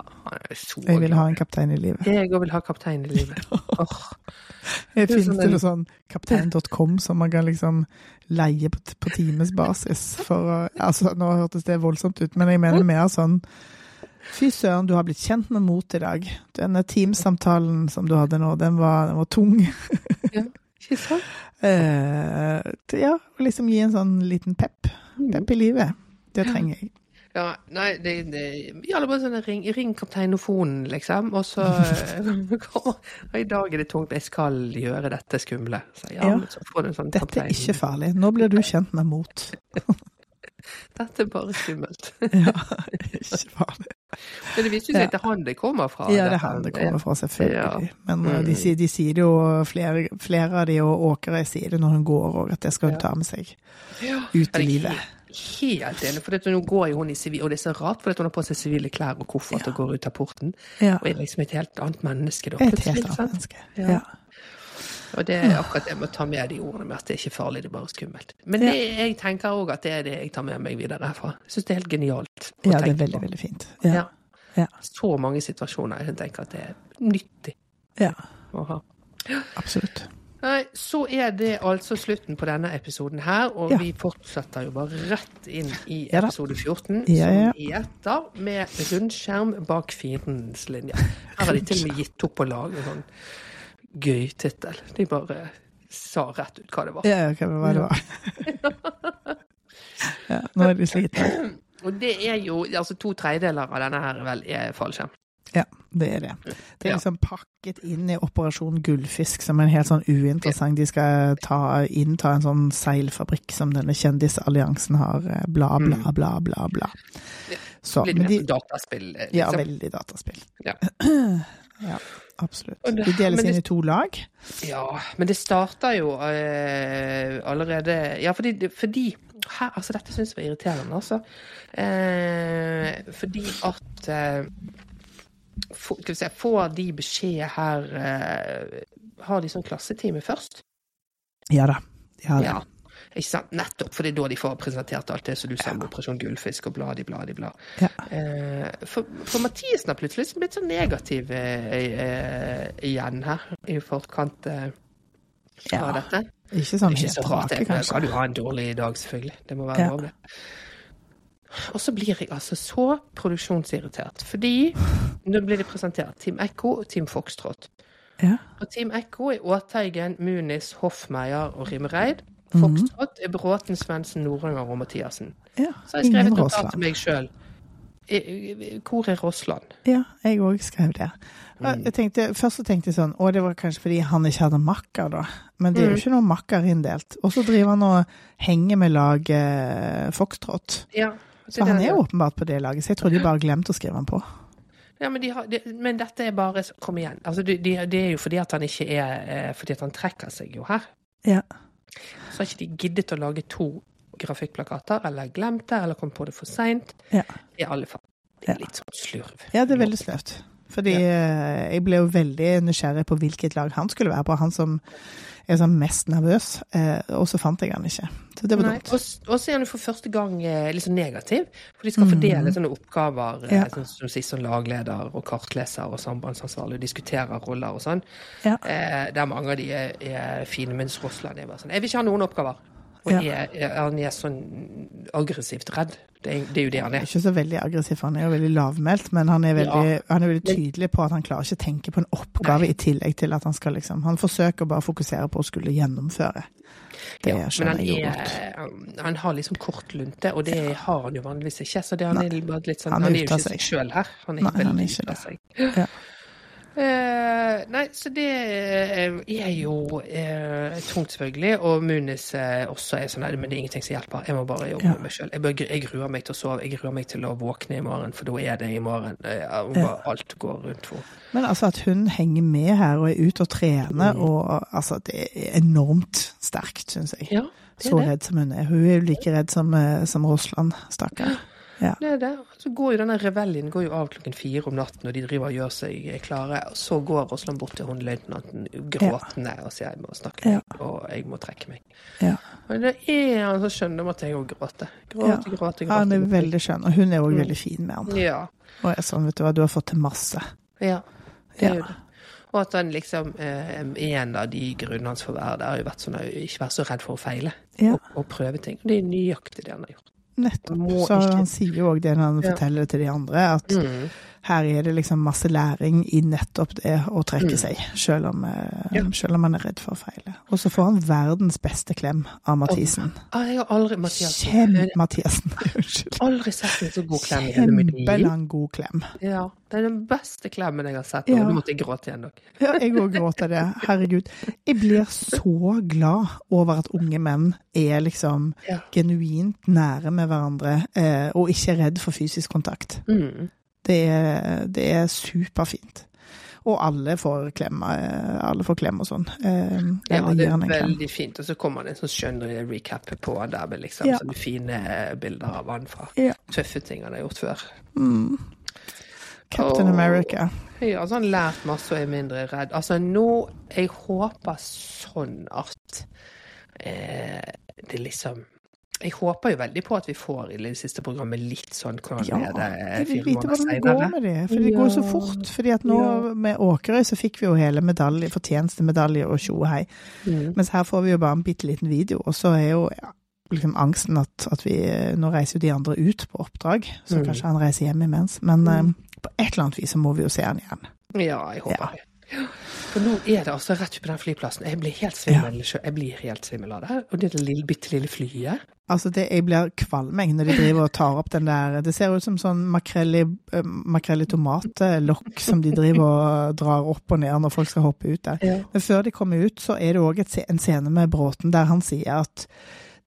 så Jeg vil ha en kaptein i livet. Jeg òg vil ha kaptein i livet. (laughs) Oh. Jeg Det er finnes sånn det noe sånn kaptein.com som man kan liksom leie på, på timesbasis for å Altså, nå hørtes det voldsomt ut, men jeg mener mer sånn Fy søren, du har blitt kjent med mot i dag. Denne Teams-samtalen som du hadde nå, den var, den var tung. ikke sant? (laughs) Eh, ja, liksom gi en sånn liten pep. Pep i livet. Det trenger jeg. Ja, nei, det, det gjelder bare sånn ring, ring kapteinofonen, liksom. Og så (laughs) eh, og I dag er det tungt, jeg skal gjøre dette skumle. Så, ja, Ja. så får du en sånn Dette kaptein. er ikke farlig. Nå blir du kjent med mot. (laughs) Dette er bare skummelt. (laughs) Ja, ikke farlig. Men det viser seg at det er han det kommer fra. Ja, det er han det kommer fra, selvfølgelig. Ja. Men mm. de, Mm. sier, de sier det jo, flere, flere av de, og Åkerøy sier det når hun går òg, at det skal hun ta med seg Ja. ut i livet. Helt enig, for nå går jo hun i sivil, og det er så rart, for hun har på seg sivile klær og koffert Ja. og går ut av porten, Ja. og er liksom et helt annet menneske da. Et helt annet menneske. Ja. Ja. Og det er akkurat det med å ta med de ordene med at det er ikke farlig, det er bare skummelt. Men det, jeg tenker òg at det er det jeg tar med meg videre herfra. Jeg syns det er helt genialt. ja, det er veldig, på. veldig fint. Ja. Ja. Så mange situasjoner jeg tenker at det er nyttig ja, å ha. absolutt. Nei, så er det altså slutten på denne episoden her, og Ja. vi fortsetter jo bare rett inn i episode 14, Ja, ja. som heter med rundskjerm bak fiendens linje. Her har de til og med gitt opp å lage en sånn gøy tittel. De bare sa rett ut hva det var. Ja, hva det var. (laughs) Ja, nå er de slitne. Og det er jo altså to tredjedeler av denne her vel er fallskjerm. Ja, det er det. Det er liksom pakket inn i Operasjon Gullfisk som en helt sånn uinteressant De skal ta, innta en sånn seilfabrikk som denne kjendisalliansen har, eh, bla, bla, Mm. bla, bla, bla. Så, det mer de, dataspill? liksom. ja, veldig dataspill. Ja. (clears throat) ja, absolutt. De deles inn i to lag. Ja, men det starta jo eh, allerede Ja, fordi, fordi her, altså Dette syns jeg var irriterende, altså. Eh, fordi at eh, få- se Får de beskjed her eh, Har de sånn klassetime først? Ja da. Ja, da. Ja. Ikke sant? Nettopp, for det er da de får presentert alt det som du sa om Operasjon Gullfisk og bladi, bladi, bla. Ja. Eh, for, for Mathisen har plutselig liksom blitt så negativ eh, eh, igjen her, i forkant Ja. av dette. Ikke sånn helt rake, kanskje. kan du ha en dårlig dag, selvfølgelig. Det må være Ja. lov, det. Og så blir jeg altså så produksjonsirritert. Fordi nå blir det presentert Team Ekko og Team Foxtrot. Ja. Og Team Ekko er Åteigen, Munis, Hoffmeier og Rimreid. Foxtrot er Bråten, Svendsen, Noranger og Mathiassen. ja. Så har jeg skrevet notat til meg sjøl. Hvor er Rossland? Ja, jeg òg skrev det. Mm. Tenkte, først så tenkte jeg sånn Å, det var kanskje fordi han ikke hadde makker, da. Men det er jo Mm. ikke noen makker inndelt. Og så driver han og henger med laget Foxtrot. Ja, Så han er jo åpenbart på det laget, så jeg tror de bare glemte å skrive han på. Ja, men, de har, de, men dette er bare Kom igjen. Altså, de, de, det er jo fordi at han ikke er eh, Fordi at han trekker seg jo her. Ja. Så har ikke de giddet å lage to grafikkplakater, eller glemt det, eller kom på det for seint. Ja. I alle fall. Det er litt sånn slurv. Ja, det er veldig sløvt. Fordi ja. jeg ble jo veldig nysgjerrig på hvilket lag han skulle være på. Han som er sånn mest nervøs. Eh, og så fant jeg han ikke. Så det var Nei, dumt. og, så er jo for første gang eh, litt sånn negativ. For de skal fordele sånne oppgaver, eh, Mm. Ja. sånn som sist sånn lagleder og kartleser og sambandsansvarlig, og diskuterer roller og sånn. Ja. Eh, der mange av de er, er fine, mens Rossland er bare sånn Jeg vil ikke ha noen oppgaver. Og Ja. er, er, han er sånn aggressivt redd. Det er, det er jo det han er. Ikke så veldig aggressiv, han er jo veldig lavmælt, men han er veldig, han er veldig tydelig på at han klarer ikke å tenke på en oppgave Nei. i tillegg til at han skal liksom Han forsøker bare å fokusere på å skulle gjennomføre. Det Ja, men han, er, han- har liksom kort lunte, og det har han jo vanligvis ikke. Så det, han, er litt sånn, Han han, er jo ikke seg. sjøl her. Han er Nei, veldig ute av seg. Ja. Eh, nei, så det eh, er jo eh, tungt, selvfølgelig. Og Munis eh, også er sånn nei, men det er ingenting som hjelper. Jeg må bare jobbe Ja. med meg sjøl. Jeg, jeg gruer meg til å sove. Jeg gruer meg til å våkne i morgen, for da er det i morgen. Eh, bare alt går rundt for Men altså at hun henger med her og er ute og trener, Mm. og altså det er enormt sterkt, syns jeg. Ja, Så det. redd som hun er. Hun er jo like redd som, eh, som Rossland, stakkar. Ja. Det er det. Så går jo denne reveljen går jo av klokken fire om natten, og de driver og gjør seg klare. Og så går Rossland bort til hun løytnanten gråtende og sier jeg må snakke Ja. og jeg må trekke meg. Ja. Og det er han som skjønner at jeg òg gråter. Gråter, Ja. gråter, gråte. Han er veldig skjønn, og hun er òg Mm. veldig fin med han. Ja. Og er sånn, vet du hva, du har fått til masse. Ja, det er Ja. jo det. Og at han liksom eh, En av de grunnene hans for å være der har jo vært sånn å ikke være så redd for å feile Ja. og, og prøve ting. Det er nøyaktig det han har gjort. Nettopp. Så han sier jo òg det når han Ja. forteller det til de andre, at Mm. Her er det liksom masse læring i nettopp det å trekke Mm. seg, selv om, eh, Ja. selv om han er redd for å feile. Og så får han verdens beste klem av Mathisen. Ah, jeg har aldri Mathiasen. Kjem, Mathiasen. unnskyld. aldri sett en så god klem i hele mitt liv. Kjempelang, god klem. Ja, det er den beste klemmen jeg har sett. Ja. Nå måtte jeg gråte igjen, dere. Ja, jeg òg gråter det. Herregud. Jeg blir så glad over at unge menn er liksom Ja. genuint nære med hverandre, eh, og ikke redd for fysisk kontakt. Mm. Det det er superfint. Og alle får klem, eh, alle får klem og sånn. Eh, Ja, det er veldig fint. Og så kommer det en sånn skjønn recap på der med liksom Ja. sånne fine bilder av han fra Ja. tøffe ting han har gjort før. Mm. Captain og, America. Ja, altså han har lært masse og er mindre redd. Altså nå Jeg håper sånn at eh, det liksom Jeg håper jo veldig på at vi får i det siste programmet litt sånn hvordan Ja, er det jeg vil vite hvordan det går med det. For det går så fort. fordi at nå Ja. med Åkerøy så fikk vi jo hele medalje, fortjenestemedalje og tjo og hei. Mm. Mens her får vi jo bare en bitte liten video, og så er jo ja, liksom angsten at, at vi Nå reiser jo de andre ut på oppdrag, så Mm. kanskje han reiser hjem imens. Men Mm. um, på et eller annet vis så må vi jo se han igjen. Ja, jeg håper Ja. Det. For nå er det altså rett på den flyplassen. Jeg blir helt svimmel. Jeg blir helt svimmel av det. Og det lille, bitte lille flyet. Altså, det, jeg blir kvalm når de driver og tar opp den der Det ser ut som sånn makrell i, i tomatlokk som de driver og drar opp og ned når folk skal hoppe ut der. Ja. Men før de kommer ut, så er det òg en scene med Bråten der han sier at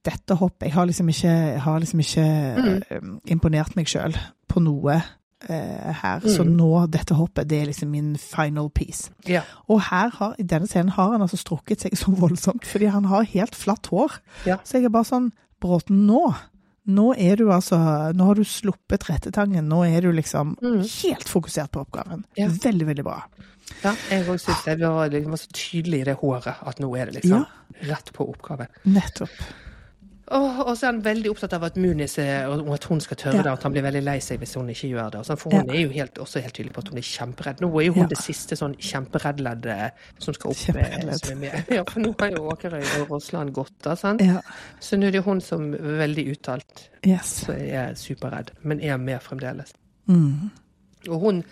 dette hoppet Jeg har liksom ikke, har liksom ikke mm. imponert meg sjøl på noe eh, her, så Mm. nå, dette hoppet, det er liksom min final piece. Ja. Og her har, i denne scenen har han altså strukket seg (laughs) så voldsomt, fordi han har helt flatt hår. Ja. Så jeg er bare sånn Bråten, nå nå er du altså Nå har du sluppet rettetangen. Nå er du liksom Mm. helt fokusert på oppgaven. Ja. Veldig, veldig bra. ja jeg òg syns det var, liksom, så tydelig i det håret at nå er det liksom rett på oppgave. Nettopp. Og så er han veldig opptatt av at Munis er, og at hun skal tørre Ja. det, at han blir veldig lei seg hvis hun ikke gjør det. For hun Ja. er jo helt, også helt tydelig på at hun er kjemperedd. Nå er jo hun Ja. det siste sånn kjempereddleddet som skal opp med, som (laughs) med. Ja, for nå har jo Åkerøy og Rossland gått, da, sant? Ja. Så nå er det hun som veldig uttalt Yes. så er superredd, men er med fremdeles. Mm. Og hun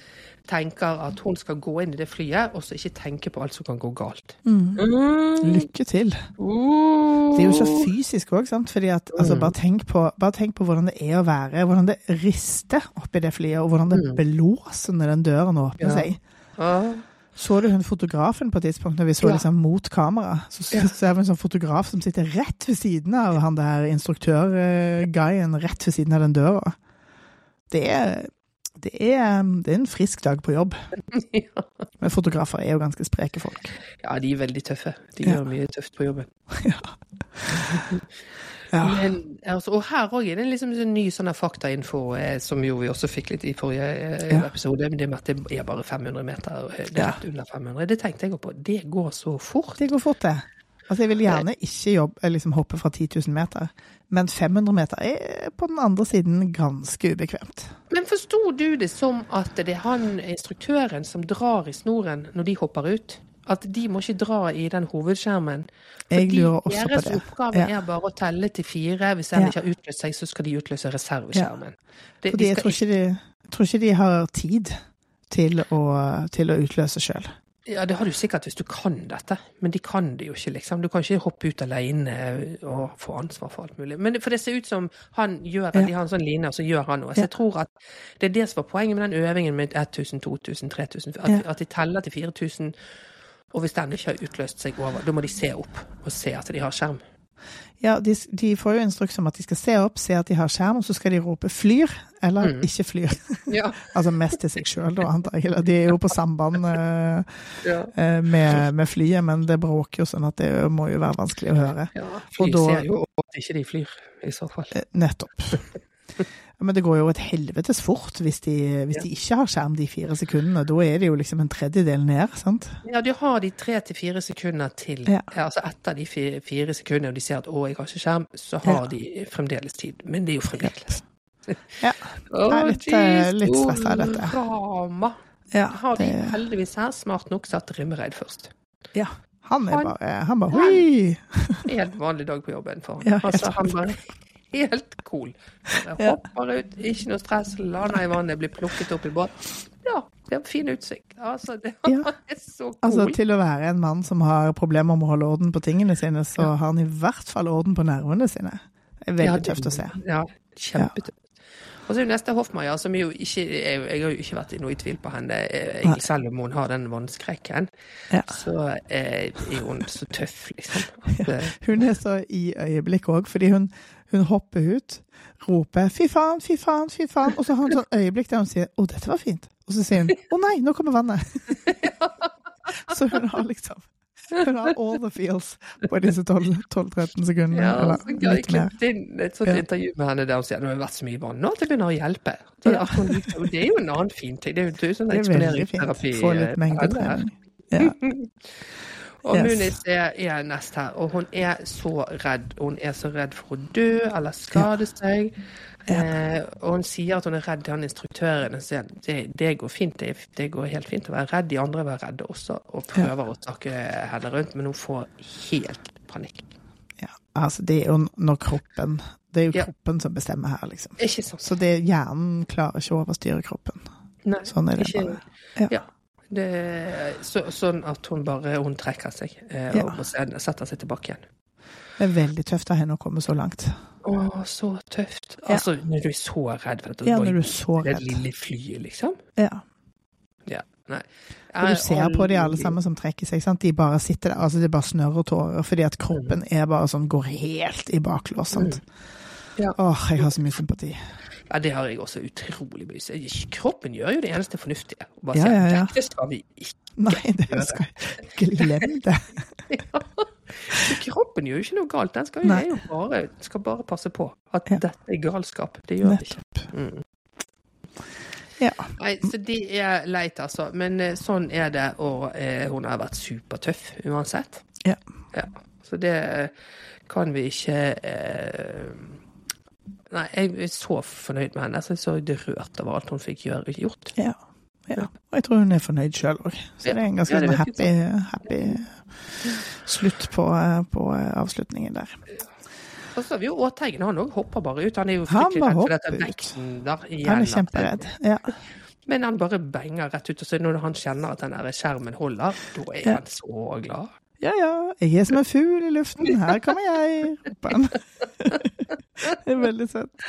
tenker at hun skal gå inn i det flyet, og så ikke tenke på alt som kan gå galt. Mm. Mm. Lykke til. Det er jo så fysisk òg, sant. Fordi at, altså, bare, tenk på, bare tenk på hvordan det er å være Hvordan det rister oppi det flyet, og hvordan det blåser når den døren åpner Ja. seg. Ja. Så du hun fotografen på et tidspunkt når vi så Ja. liksom mot kamera? Så ser vi en sånn fotograf som sitter rett ved siden av han der instruktør-guyen, rett ved siden av den døra. Det er, det er, det er en frisk dag på jobb. (laughs) ja. Men fotografer er jo ganske spreke folk. Ja, de er veldig tøffe. De Ja. gjør mye tøft på jobben. (laughs) Ja. Men, altså, og her òg er det liksom en ny sånn faktainfo, eh, som jo vi også fikk litt i forrige eh, Ja. episode. men Det med at det er bare 500 meter. eh, Det er Ja. rett under 500. Det tenkte jeg også på. Det går så fort. Det går fort, det. Altså, jeg vil gjerne ikke jobbe, eh, liksom hoppe fra 10 000 meter, men 500 meter er på den andre siden ganske ubekvemt. Men forsto du det som at det er han instruktøren som drar i snoren når de hopper ut? At de må ikke dra i den hovedskjermen? Jeg lurer også på det. deres oppgave Ja. er bare å telle til fire. Hvis en Ja. ikke har utløst seg, så skal de utløse reserveskjermen. Det, Fordi jeg tror ikke de, tror ikke de har tid til å, til å utløse sjøl. Ja, det har du sikkert hvis du kan dette, men de kan det jo ikke, liksom. Du kan ikke hoppe ut alene og få ansvar for alt mulig. Men for det ser ut som han gjør at Ja. de har en sånn line, og så gjør han noe. Så Ja. jeg tror at det er det som var poenget med den øvingen med 1000, 2000, 3000. At, Ja. at de teller til 4000, og hvis den ikke har utløst seg over, da må de se opp og se at de har skjerm. Ja, de, de får jo instruks om at de skal se opp, se at de har skjerm, og så skal de rope 'flyr' eller Mm. 'ikke flyr'. (laughs) Ja. (laughs) altså mest til seg sjøl, da, antar jeg. Eller de er jo på samband uh, (laughs) ja. eh, med, med flyet, men det bråker jo sånn at det må jo være vanskelig å høre. ja. Fly da- ser jo at ikke de flyr, i så fall. Eh, Nettopp. Men det går jo et helvetes fort hvis de, hvis de ikke har skjerm de fire sekundene. Da er det jo liksom en tredjedel ned, sant? Ja, de har de tre til fire sekunder til. Ja. Altså etter de fire, sekundene, og de ser at 'å, jeg har ikke skjerm', så har Ja. de fremdeles tid. Men det er jo fremdeles. Ja. (laughs) Jeg er litt, oh, litt stressa, dette. Drama. Ja, Har de det, heldigvis her smart nok satt Rimmereid først. ja. Han er Han- bare Han bare Oi! Helt vanlig dag på jobben for han. Ja, altså, han bare helt cool. Jeg Ja. Hopper ut, ikke noe stress, lander i vannet, blir plukket opp i båt. Ja, det er fin utsikt. Altså, det Ja. er så cool. Altså, til å være en mann som har problemer med å holde orden på tingene sine, så har han i hvert fall orden på nervene sine. Det er veldig Ja, det- tøft å se. Ja, kjempetøft. Og så er jo neste Hoffmeier, som jo ikke Jeg, jeg har jo ikke vært i noe i tvil på henne, jeg, selv om hun har den vannskrekken. Ja. Så eh, er hun så tøff, liksom. (laughs) At, eh, Hun er så i øyeblikk òg, fordi hun, hun hopper ut, roper 'fy faen, fy faen, fy faen', og så har hun sånn øyeblikk der hun sier 'å, dette var fint', og så sier hun 'å nei, nå kommer vannet'. (laughs) så hun har liksom Hun har all the feels på disse 12-13 sekundene. ja, eller så jeg klippet inn et sånt Ja. intervju med henne der hun sier at det har vært så mye vann nå at jeg begynner å hjelpe. Så Ja. det er jo en annen fin ting. Det er jo det sånn er eksponeringsterapi. Få eh, litt henne mengdetrening. Ja. (laughs) Og Yes. Munis er, er nest her, og hun er så redd. Hun er så redd for å dø eller skade seg. Eh, og hun sier at hun er redd til han instruktøren. og sier det, det går fint, det, det går helt fint å være redd. De andre var redde også, og prøver å takke henne rundt, men hun får helt panikk. ja. Altså, det er jo når kroppen Det er jo Ja. kroppen som bestemmer her, liksom. Ikke sant? Så det, hjernen klarer ikke å overstyre kroppen. Nei, Sånn er det ikke, bare. Ja. Det, så, sånn at hun bare hun trekker seg eh, Ja. og setter seg tilbake igjen. Det er veldig tøft av henne å komme så langt. Å, så tøft. Ja. Altså, når du er så redd for dette Ja, når du er så det lille flyet, liksom. Ja. Ja. Nei. Og du ser på de alle sammen som trekker seg. Sant? De bare sitter der, altså det bare snørrer tårer, fordi at kroppen er bare sånn, går helt i baklås. Sant? Mm. Ja. Åh, jeg har så mye sympati. Ja, det har jeg også utrolig mye. Så Kroppen gjør jo det eneste fornuftige. Og Bare Ja, sier, ja, ja. Dette skal vi ikke. (laughs) Nei, det skal Glem (laughs) det. Så kroppen gjør jo ikke noe galt. Den skal jo, bare, skal bare passe på at Ja. dette er galskap. Det gjør det ikke. Mm. Ja. Nei, så det er leit, altså. Men eh, sånn er det, og eh, hun har vært supertøff uansett. Ja. Ja. Så det kan vi ikke eh, Nei, jeg er så fornøyd med henne. Jeg er så rørt over alt hun fikk gjøre, gjort. Ja. ja. Og jeg tror hun er fornøyd sjøl òg. Så Ja. det er en ganske Ja, sånn happy, happy slutt på, på avslutningen der. Og så har vi jo Åteigen, han òg hopper bare ut. Han er jo Han fryktelig bare redd for dette hopper ut. vekten der igjen. Han er kjemperedd. Ja. Men han bare benger rett ut. Og så når han kjenner at den der skjermen holder, da er Ja. han så glad. Ja ja, jeg er som en fugl i luften, her kommer jeg, han. (laughs) Det er veldig søtt.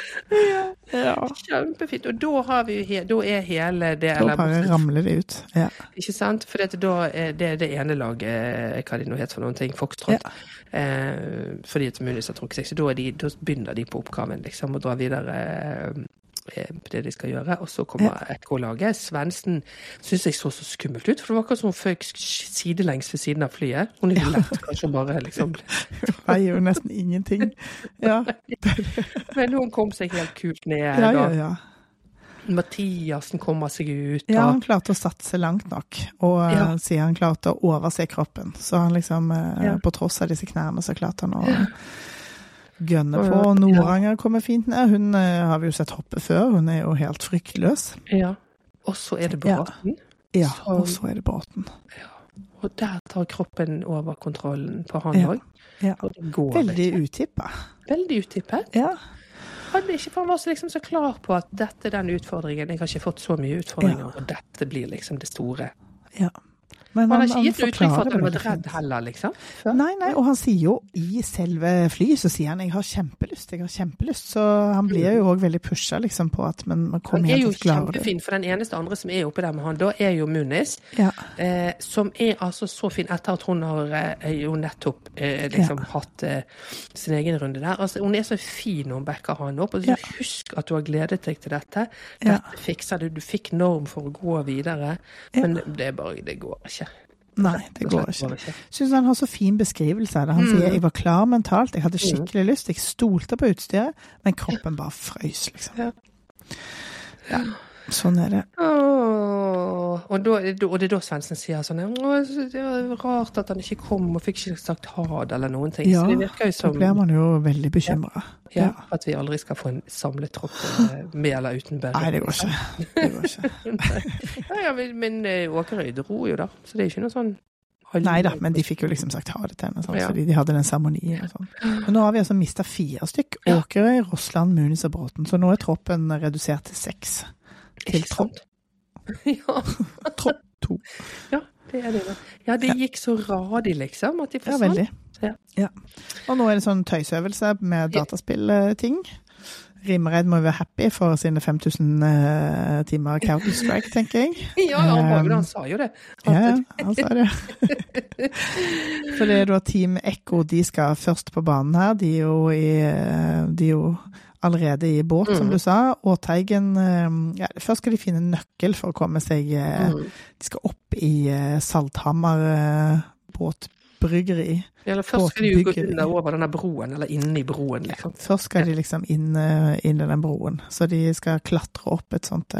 Ja. Kjempefint. Og da har vi jo da er hele det Da bare ramler det ut. Ja. Ikke sant? For det, da er det det ene laget, hva de nå heter for noen ting, Foxtrot. Eh, fordi at muligens har trukket seg. Så da, de, da begynner de på oppgaven, liksom, og drar videre eh, på det de skal gjøre. Og så kommer Ekko-laget. Svendsen syns jeg så så skummelt ut, for det var akkurat som hun føk sidelengs ved siden av flyet. Hun jo lett kanskje bare liksom (laughs) Veier jo nesten ingenting. Ja, (laughs) Men hun kom seg helt kult ned. ja, ja. ja. Mathiassen kommer seg ut. Ja, han klarte å satse langt nok, og eh, Ja. sier han klarte å overse kroppen. Så han liksom, eh, Ja. på tross av disse knærne, så klarte han å gønne på. Og Noranger kommer fint ned. Hun eh, har vi jo sett hoppe før, hun er jo helt fryktløs. Ja. Og så er det Bråten. Ja, ja og så er det båten. Og der tar kroppen over kontrollen på han Ja. òg. Ja. Går Veldig utippa. Veldig utippet. Ja. Hadde ikke, for så liksom så klar på at dette er den utfordringen. Jeg har ikke fått så mye utfordringer, og dette blir liksom det store. ja. Men Han har ikke gitt uttrykk for at han var redd heller, liksom. Nei, nei, og han sier jo i selve flyet, så sier han 'jeg har kjempelyst', 'jeg har kjempelyst'. Så han blir jo òg veldig pusha liksom på at men man kommer helt hjem jo til å klare det. kjempefin, for den eneste andre som er oppe der med han da, er jo Munis. Ja. Eh, som er altså så fin etter at hun har eh, jo nettopp eh, liksom hatt eh, sin egen runde der. Altså, hun er så fin når hun backer han opp. Og så Ja. Husk at du har gledet deg til dette. Ja. Dette fikser du. Du fikk norm for å gå videre. Ja. Men det er bare Det går ikke. Nei, det går ikke. Syns han har så fin beskrivelse av det. Han Mm. sier 'jeg var klar mentalt, jeg hadde skikkelig lyst', jeg stolte på utstyret, men kroppen bare frøys, liksom. Ja. Sånn er det. Åh, og, da, og det er da Svendsen sier sånn det var rart at han ikke kom og fikk ikke sagt ha det, eller noen ting. Ja, så som blir man jo veldig bekymra. ja, Ja. at vi aldri skal få en samlet tropp eh, med eller uten Berre. Nei, det går ikke. Det går ikke. (laughs) ja, ja, men, men eh, Åkerøy dro jo, da. Så det er ikke noe sånn Nei da, men de fikk jo liksom sagt ha det til henne, sånn, Ja. fordi de hadde den seremonien og sånn. Men nå har vi altså mista fire stykk. Åkerøy, Rossland, Munis og Bråten. Så nå er troppen redusert til seks. Til Trond. (laughs) ja, (laughs) Trond to. ja, det er det. Ja, det gikk så radig, liksom, at de Ja, forsvant. veldig. Ja. Ja. Og nå er det sånn tøysøvelse med dataspillting. Rimereid må jo være happy for sine 5000 eh, timer Counter-Strike, tenker jeg. (laughs) Ja, han, var det, Um, han sa jo det. Ja, ja, han sa det. For det er da Team Ekko, de skal først på banen her. De er jo, i, eh, de er jo allerede i båt, som Mm. du sa. Og Teigen eh, ja, Først skal de finne en nøkkel for å komme seg eh, Mm. De skal opp i eh, Salthammer båtbryggeri. Eller først skal de jo gå under over denne broen, eller inni broen, liksom. Først skal de liksom inn, inn i den broen. Så de skal klatre opp et sånt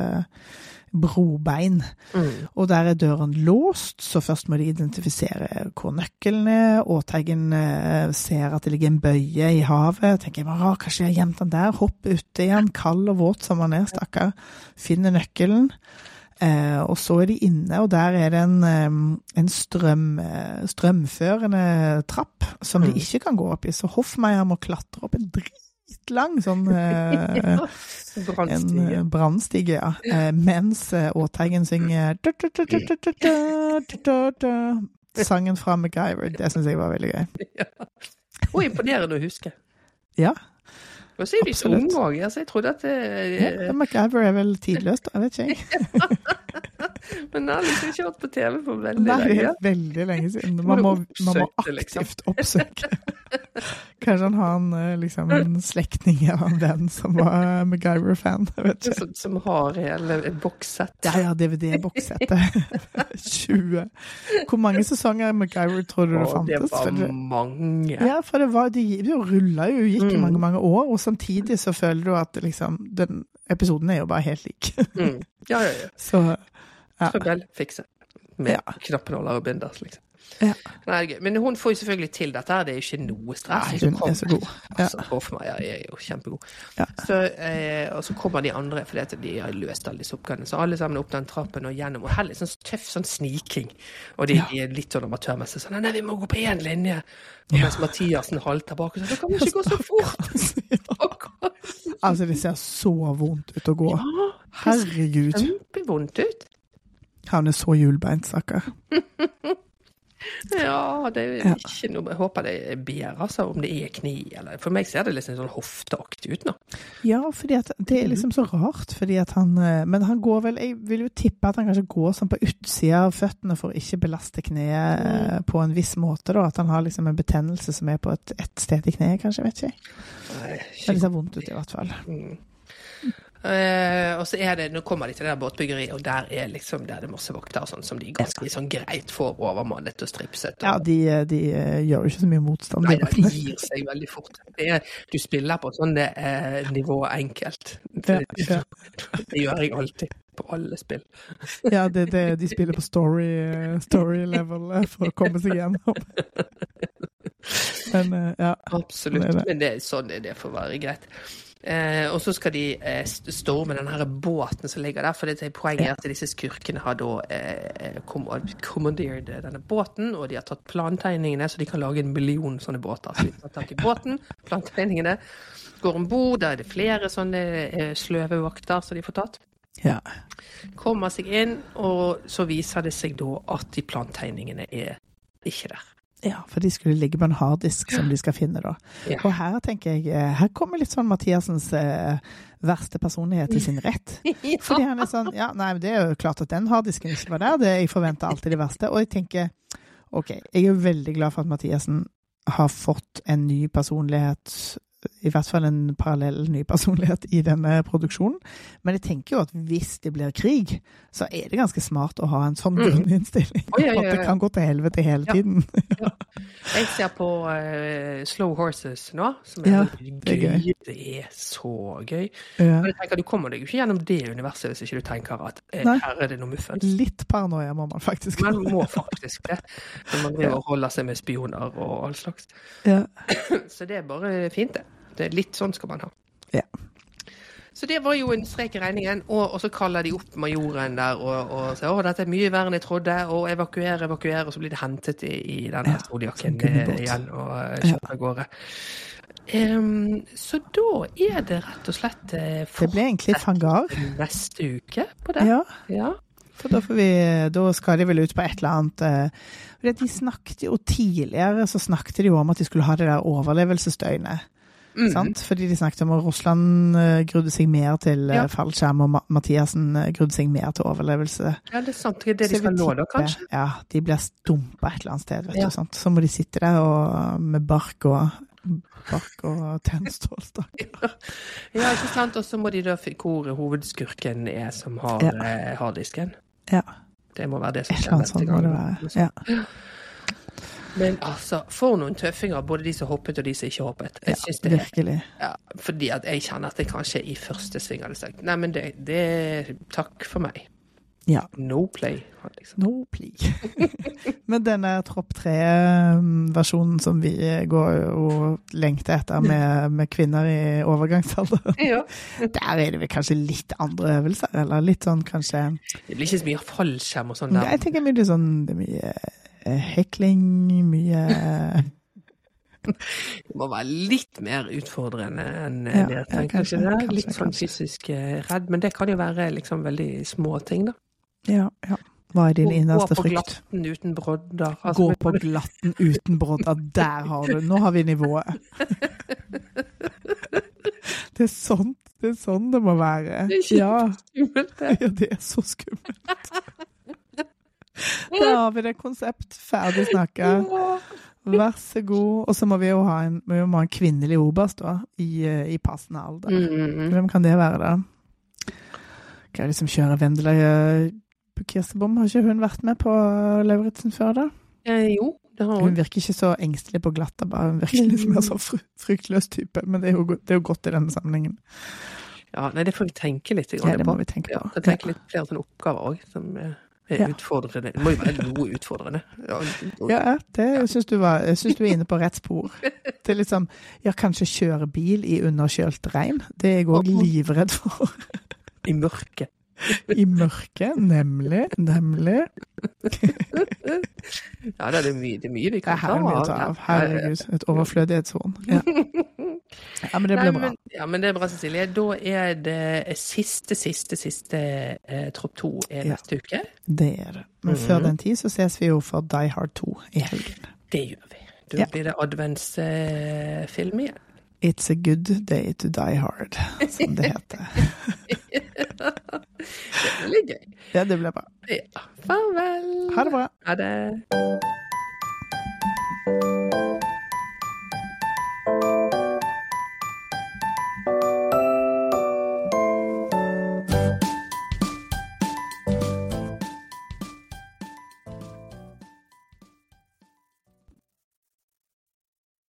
brobein. Mm. Og der er døren låst, så først må de identifisere hvor nøkkelen er. Åteigen eh, ser at det ligger en bøye i havet. Tenker jeg kanskje jeg har gjemt den der. Hopp uti igjen, kald og våt som han er, stakkar. Finner nøkkelen. Eh, og så er de inne, og der er det en, en strøm, eh, strømførende trapp som de Mm. ikke kan gå opp i. Så Hoffmeier må klatre opp en lang, sånn (laughs) eh, brannstige. En brannstige, ja. Eh, mens eh, Åteigen synger Sangen fra MacGyver. Det syns jeg var veldig gøy. Ja. Og imponerende å huske. Ja. Og så er de så unge òg. jeg trodde at det, ja, MacGyver er vel tidløst, jeg vet ikke, jeg. Men jeg har liksom ikke vært på TV på veldig Nei, det lenge. er veldig lenge siden. Man må, man må det, liksom? aktivt oppsøke. Kanskje han har en, eh, liksom, en slektning eller en venn som var MacGyver-fan. Som, som har hele bokssett. Ja, ja, DVD-bokssettet. (laughs) 20. Hvor mange sesonger av MacGyver tror du det det fantes? For var det- mange. Ja, for det var, de, de rulla jo, gikk i Mm. mange, mange år, og samtidig så føler du at liksom, den episoden er jo bare helt lik. Mm. Ja, ja, ja. (laughs) Så. Trøbbel fikse. Med Ja. knappenåler og binders, liksom. Ja. Nei. Men hun får jo selvfølgelig til dette, her, det er jo ikke noe stress. Nei, så hun er så god. Ja. Altså, Hoffmeier er jo kjempegod. Ja. Så, eh, og så kommer de andre, fordi de har løst alle disse oppgavene. Så alle sammen opp den trappen og gjennom. Og litt sånn tøff sånn sniking. Og de, Ja. de er litt sånn amatørmessige. Sånn, nei, vi må gå på én linje. Og mens Mathiassen halter bak og da kan vi ikke gå så fort. (laughs) Altså, det ser så vondt ut å gå. Herregud. kjempevondt ut. Han er så hjulbeint, stakkar. (laughs) Ja, det er Ja. ikke noe Jeg håper det er bedre, altså, om det er kni eller For meg ser det liksom sånn hofteaktig ut nå. Ja, fordi at det er liksom så rart, fordi at han eh, Men han går vel Jeg vil jo tippe at han kanskje går sånn på utsida av føttene for å ikke belaste kneet mm. på en viss måte, da. At han har liksom en betennelse som er på et, et sted i kneet, kanskje. Vet ikke jeg. Nei, Men det ser vondt ut, i hvert fall. Mm. Eh, og så er det, Nå kommer de til det der båtbyggeriet, og der er liksom der er det masse vokter sånn, som de ganske sånn greit får overmannet og stripset. Og, Ja, de, eh, de eh, gjør jo ikke så mye motstand. Nei, de gir seg veldig fort. Det er, du spiller på sånn det, eh, nivå enkelt. Ja, ja. Det gjør jeg alltid. På alle spill. Ja, det, det, de spiller på story, story level for å komme seg gjennom. Men ja. Absolutt. Det er det. Men det, er sånn er det får være greit. Eh, og så skal de eh, st- storme den her båten som ligger der. For det er poenget er at disse skurkene har da eh, kom- kommandert denne båten, og de har tatt plantegningene, så de kan lage en million sånne båter. Så de tar tak i båten, (laughs) plantegningene, går om bord, der er det flere sånne eh, sløve vakter som de får tatt. ja. Kommer seg inn, og så viser det seg da at de plantegningene er ikke der. Ja, for de skulle ligge på en harddisk som de skal finne, da. Ja. Og her tenker jeg eh, Her kommer litt sånn Mathiasens eh, verste personlighet til sin rett. (laughs) Fordi han er sånn Ja, nei, men det er jo klart at den harddisken ikke var der. Det, jeg forventer alltid det verste. Og jeg tenker OK, jeg er veldig glad for at Mathiassen har fått en ny personlighet. I hvert fall en parallell ny personlighet i denne produksjonen. Men jeg tenker jo at hvis det blir krig, så er det ganske smart å ha en sånn grunninnstilling. grunninnstilling. Oh, ja, ja, At det kan gå til helvete hele Ja. tiden. Jeg ser på uh, Slow Horses nå, som er Ja, det er gøy. Det er så gøy. Ja. Men jeg tenker, Du kommer deg jo ikke gjennom det universet hvis ikke du tenker at eh, her er det noe muffens. Litt paranoia må man faktisk ha. Man må faktisk det. Når man driver og holder seg med spioner og all slags. Ja. (clears throat) Så det er bare fint, det. Det er litt sånn skal man ha. Ja. Så det var jo en strek i regningen. Og, og så kaller de opp majoren der og, og sier å, dette er mye verre enn jeg trodde, og evakuere, evakuere. Og så blir det hentet i, i denne Ja, Zodiacen igjen og kjørt av gårde. Um, så da er det rett og slett eh, Det ble egentlig fangar. neste uke på det. Ja, Ja. for da, får vi, da skal de vel ut på et eller annet eh, De snakket jo tidligere så snakket de jo om at de skulle ha det der overlevelsesdøgnet. Mm. sant? Fordi de snakket om at Russland eh, grudde seg mer til eh, Ja. fallskjerm, og Mathiasen Mathiassen eh, grudde seg mer til overlevelse. ja, det er sant. Det er det de skal nå, da, kanskje? Ja, de blir stumpa et eller annet sted, vet Ja. du. sant? Så må de sitte der og, med bark og, bark og (laughs) tennstålstaker. Ja, ikke sant? Og så må de da hvor hovedskurken er som har Ja. harddisken. Ja. Det må være det som skjer neste gang. Ja. Men altså, for noen tøffinger, både de som hoppet og de som ikke hoppet. Jeg ja, det Virkelig. ja, fordi at jeg kjenner at jeg kanskje i første sving hadde sagt nei, men det, det Takk for meg. Ja. No play. Liksom. No play. (laughs) Men denne Tropp 3-versjonen som vi går og lengter etter med, med kvinner i overgangsalder, (laughs) Ja. der er det vel kanskje litt andre øvelser? Eller litt sånn kanskje Det blir ikke så mye fallskjerm og sånn der. Jeg tenker mye sånn det er mye hekling, mye Det må være litt mer utfordrende enn Ja, det. tenker tenker kanskje, det kanskje, litt sånn fysisk eh, redd, men det kan jo være liksom veldig små ting, da. Ja, ja. Hva er din innerste frykt? Gå på glatten uten brodder. Altså, Gå på glatten uten brodder. Der har du Nå har vi nivået. Det er sånn det, er sånn det må være. Er Ja, ja, det er så skummelt. Da har vi det konsept. Ferdig snakka. Vær så god. Og så må vi jo ha en, må ha en kvinnelig oberst da, i, eh, i passende alder. Mm. Hvem kan det være, da? Hva er det som kjører Vendela eh, Kirsebom? Har ikke hun vært med på Lauritzen før, da? Eh, jo, det har Hun hun. virker ikke så engstelig på glatta, bare. Hun virker litt mer så fry fryktløs type. Men det er, jo, det er jo godt i denne sammenhengen. Ja, nei, det får vi tenke litt på. Ja, det på. må vi tenke på. jeg tenker litt flere sånne oppgaver òg, som eh, Ja. utfordrende. Det må jo være noe utfordrende. Ja, Ja, det syns du, var- synes du er inne på rett spor. (laughs) Er liksom Ja, kanskje kjøre bil i underkjølt regn. Det er jeg òg livredd for. I mørket. (laughs) I mørket. Nemlig. Nemlig. (laughs) Ja, det er mye, det er mye vi kan ta av. mye ta av. Herregud, et overflødighetshorn. Ja. ja, men det Nei, blir bra. men, ja, men det er bra, Cecilie. Da er det siste, siste, siste eh, Tropp 2 er Ja. neste uke. Det er det. Men før den tid så ses vi jo for Die Hard 2 i helgen. Det gjør vi. Da Ja. blir det adventsfilm igjen. It's a good day to die hard, som det (laughs) heter det blir gøy. Ja, det blir bra. Ja. Farvel. Ha det bra. Ha det.